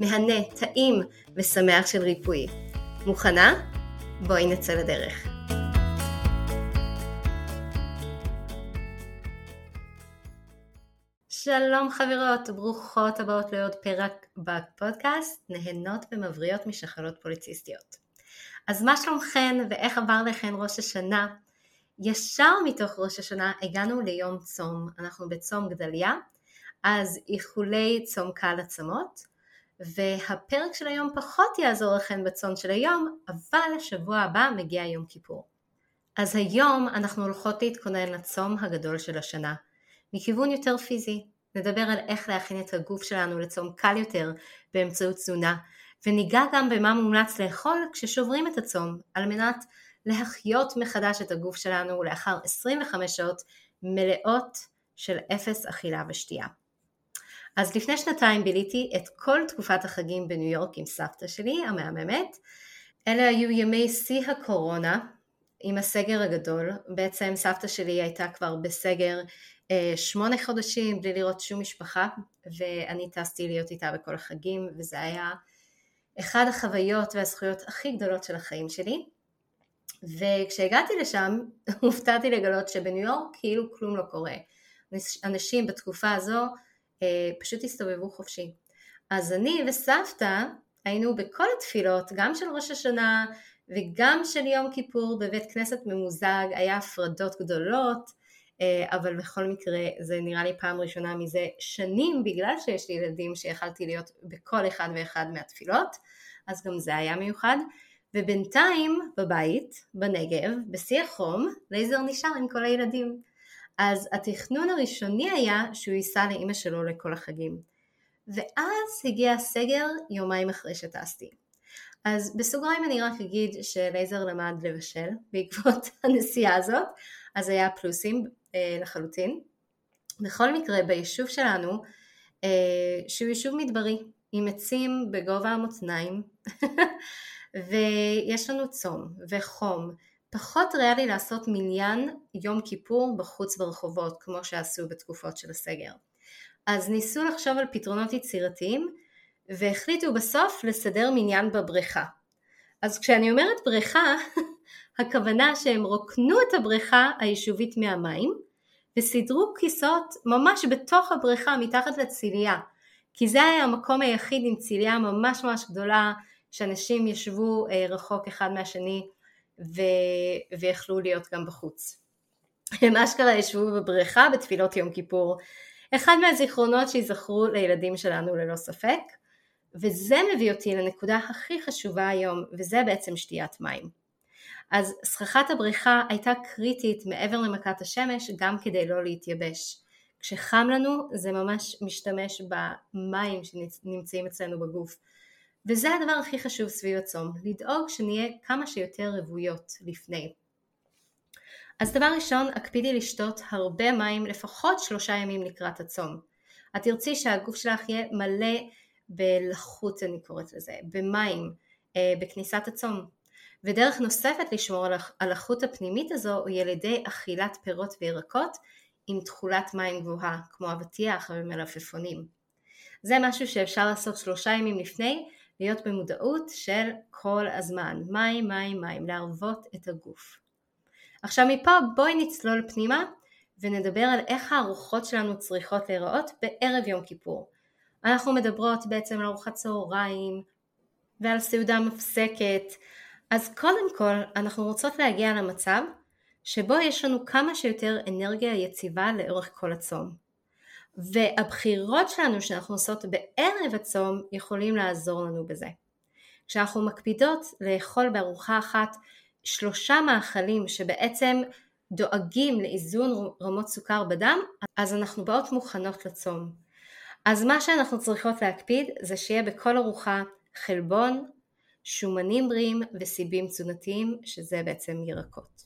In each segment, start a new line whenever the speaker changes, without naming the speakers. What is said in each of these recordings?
מהנה, טעים ושמח של ריפוי. מוכנה? בואי נצא לדרך. שלום חברות, ברוכות הבאות לעוד פרק בפודקאסט, נהנות ומבריאות משחלות פוליציסטיות. אז מה שלומכן ואיך עבר לכן ראש השנה? ישר מתוך ראש השנה הגענו ליום צום, אנחנו בצום גדליה, אז איחולי צום קל עצמות, והפרק של היום פחות יעזור לכן בצום של היום, אבל השבוע הבא מגיע יום כיפור. אז היום אנחנו הולכות להתכונן לצום הגדול של השנה, מכיוון יותר פיזי. נדבר על איך להכין את הגוף שלנו לצום קל יותר באמצעות תזונה, וניגע גם במה מומלץ לאכול כששוברים את הצום, על מנת להחיות מחדש את הגוף שלנו לאחר 25 שעות מלאות של אפס אכילה ושתייה. אז לפני שנתיים ביליתי את כל תקופת החגים בניו יורק עם סבתא שלי המהממת. אלה היו ימי שיא הקורונה עם הסגר הגדול. בעצם סבתא שלי הייתה כבר בסגר אה, שמונה חודשים בלי לראות שום משפחה ואני טסתי להיות איתה בכל החגים וזה היה אחד החוויות והזכויות הכי גדולות של החיים שלי וכשהגעתי לשם הופתעתי לגלות שבניו יורק כאילו כלום לא קורה אנשים בתקופה הזו פשוט הסתובבו חופשי. אז אני וסבתא היינו בכל התפילות גם של ראש השנה וגם של יום כיפור בבית כנסת ממוזג היה הפרדות גדולות אה, אבל בכל מקרה זה נראה לי פעם ראשונה מזה שנים בגלל שיש לי ילדים שיכלתי להיות בכל אחד ואחד מהתפילות אז גם זה היה מיוחד. ובינתיים בבית, בנגב, בשיא החום, לייזר נשאר עם כל הילדים אז התכנון הראשוני היה שהוא ייסע לאימא שלו לכל החגים ואז הגיע הסגר יומיים אחרי שטסתי אז בסוגריים אני רק אגיד שלייזר למד לבשל בעקבות הנסיעה הזאת אז היה פלוסים אה, לחלוטין. בכל מקרה ביישוב שלנו אה, שהוא יישוב מדברי עם עצים בגובה המותניים ויש לנו צום וחום פחות ריאלי לעשות מניין יום כיפור בחוץ ברחובות כמו שעשו בתקופות של הסגר. אז ניסו לחשוב על פתרונות יצירתיים והחליטו בסוף לסדר מניין בבריכה. אז כשאני אומרת בריכה הכוונה שהם רוקנו את הבריכה היישובית מהמים וסידרו כיסאות ממש בתוך הבריכה מתחת לציליה כי זה היה המקום היחיד עם ציליה ממש ממש גדולה שאנשים ישבו אה, רחוק אחד מהשני ו... ויכלו להיות גם בחוץ. הם אשכרה ישבו בבריכה בתפילות יום כיפור. אחד מהזיכרונות שיזכרו לילדים שלנו ללא ספק וזה מביא אותי לנקודה הכי חשובה היום וזה בעצם שתיית מים. אז סככת הבריכה הייתה קריטית מעבר למכת השמש גם כדי לא להתייבש. כשחם לנו זה ממש משתמש במים שנמצאים אצלנו בגוף. וזה הדבר הכי חשוב סביב הצום, לדאוג שנהיה כמה שיותר רוויות לפני. אז דבר ראשון, הקפידי לשתות הרבה מים לפחות שלושה ימים לקראת הצום. את תרצי שהגוף שלך יהיה מלא בלחות אני קוראת לזה, במים, אה, בכניסת הצום. ודרך נוספת לשמור על החוט הפנימית הזו היא על ידי אכילת פירות וירקות עם תכולת מים גבוהה, כמו אבטיח ומלפפונים. זה משהו שאפשר לעשות שלושה ימים לפני, להיות במודעות של כל הזמן, מים, מים, מים, להרוות את הגוף. עכשיו מפה בואי נצלול פנימה ונדבר על איך הארוחות שלנו צריכות להיראות בערב יום כיפור. אנחנו מדברות בעצם על ארוחת צהריים, ועל סעודה מפסקת. אז קודם כל אנחנו רוצות להגיע למצב שבו יש לנו כמה שיותר אנרגיה יציבה לאורך כל הצום. והבחירות שלנו שאנחנו עושות בערב הצום יכולים לעזור לנו בזה. כשאנחנו מקפידות לאכול בארוחה אחת שלושה מאכלים שבעצם דואגים לאיזון רמות סוכר בדם, אז אנחנו באות מוכנות לצום. אז מה שאנחנו צריכות להקפיד זה שיהיה בכל ארוחה חלבון, שומנים בריאים וסיבים תזונתיים שזה בעצם ירקות.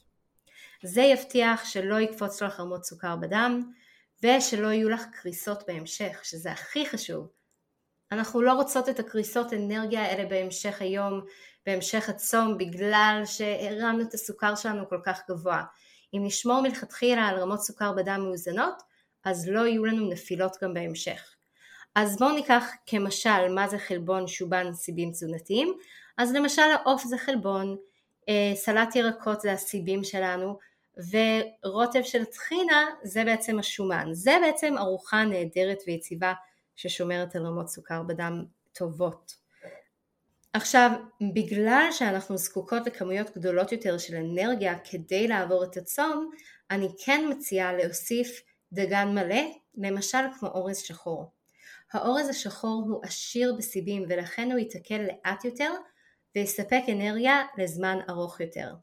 זה יבטיח שלא יקפוץ לך רמות סוכר בדם ושלא יהיו לך קריסות בהמשך, שזה הכי חשוב. אנחנו לא רוצות את הקריסות אנרגיה האלה בהמשך היום, בהמשך הצום, בגלל שהרמנו את הסוכר שלנו כל כך גבוה. אם נשמור מלכתחילה על רמות סוכר בדם מאוזנות, אז לא יהיו לנו נפילות גם בהמשך. אז בואו ניקח כמשל מה זה חלבון שובן סיבים תזונתיים, אז למשל העוף זה חלבון, אה, סלט ירקות זה הסיבים שלנו, ורוטב של טחינה זה בעצם השומן. זה בעצם ארוחה נהדרת ויציבה ששומרת על רמות סוכר בדם טובות. עכשיו, בגלל שאנחנו זקוקות לכמויות גדולות יותר של אנרגיה כדי לעבור את הצום, אני כן מציעה להוסיף דגן מלא, למשל כמו אורז שחור. האורז השחור הוא עשיר בסיבים ולכן הוא ייתקל לאט יותר ויספק אנרגיה לזמן ארוך יותר.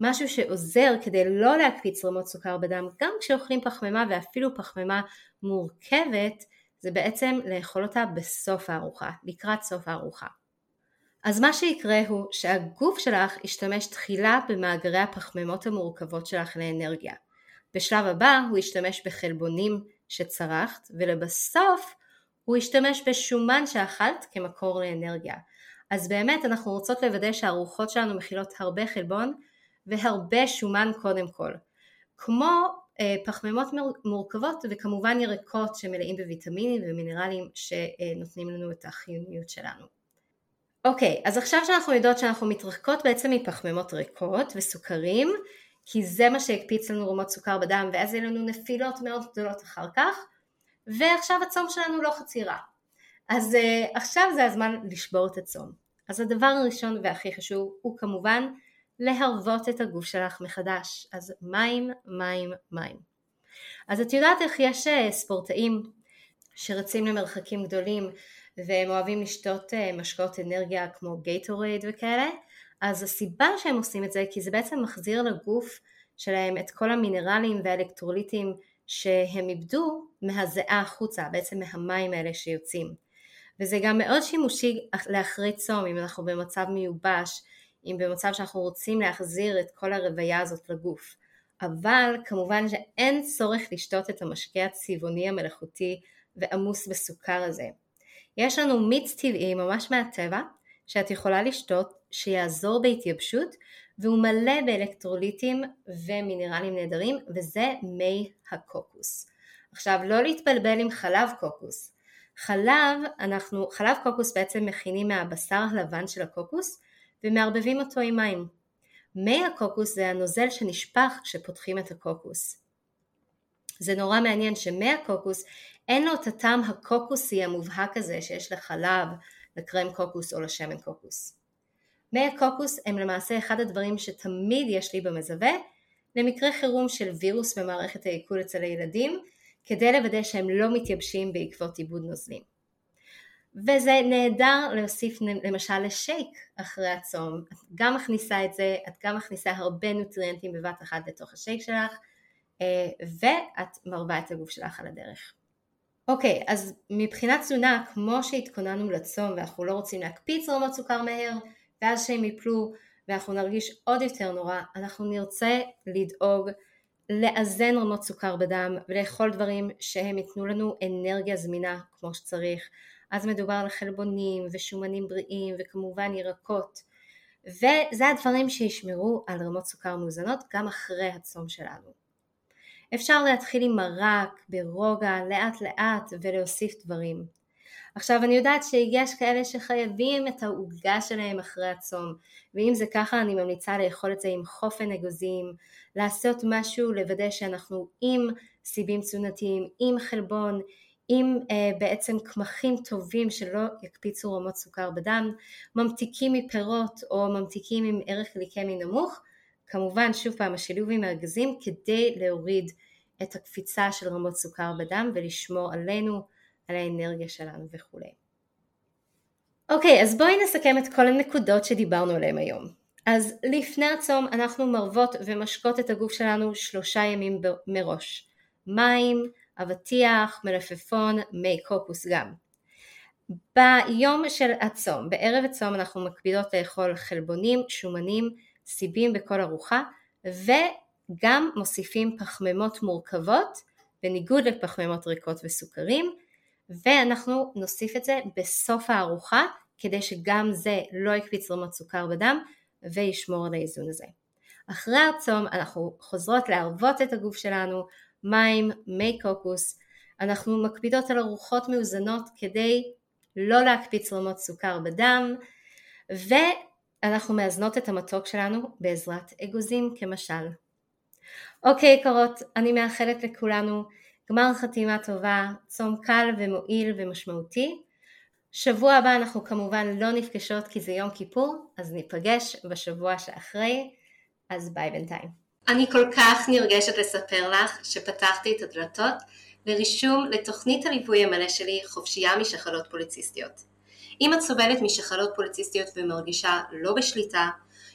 משהו שעוזר כדי לא להקפיץ רמות סוכר בדם גם כשאוכלים פחמימה ואפילו פחמימה מורכבת זה בעצם לאכול אותה בסוף הארוחה, לקראת סוף הארוחה. אז מה שיקרה הוא שהגוף שלך ישתמש תחילה במאגרי הפחמימות המורכבות שלך לאנרגיה. בשלב הבא הוא ישתמש בחלבונים שצרכת ולבסוף הוא ישתמש בשומן שאכלת כמקור לאנרגיה. אז באמת אנחנו רוצות לוודא שהארוחות שלנו מכילות הרבה חלבון והרבה שומן קודם כל. כמו אה, פחמימות מורכבות וכמובן ירקות שמלאים בוויטמינים ומינרלים שנותנים לנו את החיוניות שלנו. אוקיי, אז עכשיו שאנחנו יודעות שאנחנו מתרחקות בעצם מפחמימות ריקות וסוכרים, כי זה מה שהקפיץ לנו רמות סוכר בדם ואז יהיו לנו נפילות מאוד גדולות אחר כך, ועכשיו הצום שלנו לא חצי רע. אז uh, עכשיו זה הזמן לשבור את הצום. אז הדבר הראשון והכי חשוב הוא כמובן להרוות את הגוף שלך מחדש. אז מים, מים, מים. אז את יודעת איך יש אה, ספורטאים שרצים למרחקים גדולים והם אוהבים לשתות אה, משקאות אנרגיה כמו גייטורייד וכאלה? אז הסיבה שהם עושים את זה כי זה בעצם מחזיר לגוף שלהם את כל המינרלים והאלקטרוליטים שהם איבדו מהזיעה החוצה, בעצם מהמים האלה שיוצאים. וזה גם מאוד שימושי לאחרי צום, אם אנחנו במצב מיובש, אם במצב שאנחנו רוצים להחזיר את כל הרוויה הזאת לגוף. אבל כמובן שאין צורך לשתות את המשקה הצבעוני המלאכותי ועמוס בסוכר הזה. יש לנו מיץ טבעי ממש מהטבע שאת יכולה לשתות שיעזור בהתייבשות והוא מלא באלקטרוליטים ומינרלים נהדרים וזה מי הקוקוס. עכשיו לא להתבלבל עם חלב קוקוס. חלב, אנחנו, חלב קוקוס בעצם מכינים מהבשר הלבן של הקוקוס ומערבבים אותו עם מים. מי הקוקוס זה הנוזל שנשפך כשפותחים את הקוקוס. זה נורא מעניין שמי הקוקוס אין לו את הטעם הקוקוסי המובהק הזה שיש לחלב, לקרם קוקוס או לשמן קוקוס. מי הקוקוס הם למעשה אחד הדברים שתמיד יש לי במזווה למקרה חירום של וירוס במערכת העיכול אצל הילדים כדי לוודא שהם לא מתייבשים בעקבות עיבוד נוזלים. וזה נהדר להוסיף למשל לשייק אחרי הצום, את גם מכניסה את זה, את גם מכניסה הרבה נוטריאנטים בבת אחת לתוך השייק שלך אה, ואת מרבה את הגוף שלך על הדרך. אוקיי, אז מבחינת תזונה, כמו שהתכוננו לצום ואנחנו לא רוצים להקפיץ רמות סוכר מהר, ואז שהם יפלו ואנחנו נרגיש עוד יותר נורא, אנחנו נרצה לדאוג לאזן רמות סוכר בדם ולאכול דברים שהם ייתנו לנו אנרגיה זמינה כמו שצריך. אז מדובר על חלבונים ושומנים בריאים וכמובן ירקות. וזה הדברים שישמרו על רמות סוכר מאוזנות גם אחרי הצום שלנו. אפשר להתחיל עם מרק ברוגע לאט לאט ולהוסיף דברים. עכשיו אני יודעת שיש כאלה שחייבים את העוגה שלהם אחרי הצום ואם זה ככה אני ממליצה לאכול את זה עם חופן אגוזים, לעשות משהו לוודא שאנחנו עם סיבים תזונתיים, עם חלבון, עם אה, בעצם קמחים טובים שלא יקפיצו רמות סוכר בדם, ממתיקים מפירות או ממתיקים עם ערך גליקמי נמוך, כמובן שוב פעם השילוב עם הארגזים כדי להוריד את הקפיצה של רמות סוכר בדם ולשמור עלינו, על האנרגיה שלנו וכולי. אוקיי, אז בואי נסכם את כל הנקודות שדיברנו עליהן היום. אז לפני הצום אנחנו מרבות ומשקות את הגוף שלנו שלושה ימים מראש. מים, אבטיח, מלפפון, מי קוקוס גם. ביום של הצום, בערב הצום אנחנו מקפידות לאכול חלבונים, שומנים, סיבים בכל ארוחה וגם מוסיפים פחמימות מורכבות בניגוד לפחמימות ריקות וסוכרים ואנחנו נוסיף את זה בסוף הארוחה כדי שגם זה לא יקפיץ רמות סוכר בדם וישמור על האיזון הזה. אחרי הצום אנחנו חוזרות להרוות את הגוף שלנו, מים, מי קוקוס, אנחנו מקפידות על ארוחות מאוזנות כדי לא להקפיץ רמות סוכר בדם ואנחנו מאזנות את המתוק שלנו בעזרת אגוזים כמשל. אוקיי יקרות, אני מאחלת לכולנו גמר חתימה טובה, צום קל ומועיל ומשמעותי. שבוע הבא אנחנו כמובן לא נפגשות כי זה יום כיפור, אז ניפגש בשבוע שאחרי, אז ביי בינתיים. אני כל כך נרגשת לספר לך שפתחתי את הדלתות לרישום לתוכנית הליווי המלא שלי חופשייה משחלות פוליציסטיות. אם את סובלת משחלות פוליציסטיות ומרגישה לא בשליטה,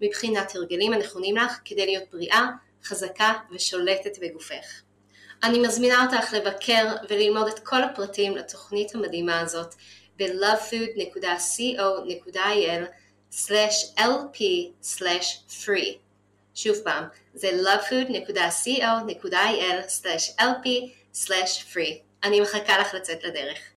מבחינת הרגלים הנכונים לך כדי להיות בריאה, חזקה ושולטת בגופך. אני מזמינה אותך לבקר וללמוד את כל הפרטים לתוכנית המדהימה הזאת ב-lovefood.co.il/lp/free שוב פעם, זה lovefood.co.il/lp/free אני מחכה לך לצאת לדרך.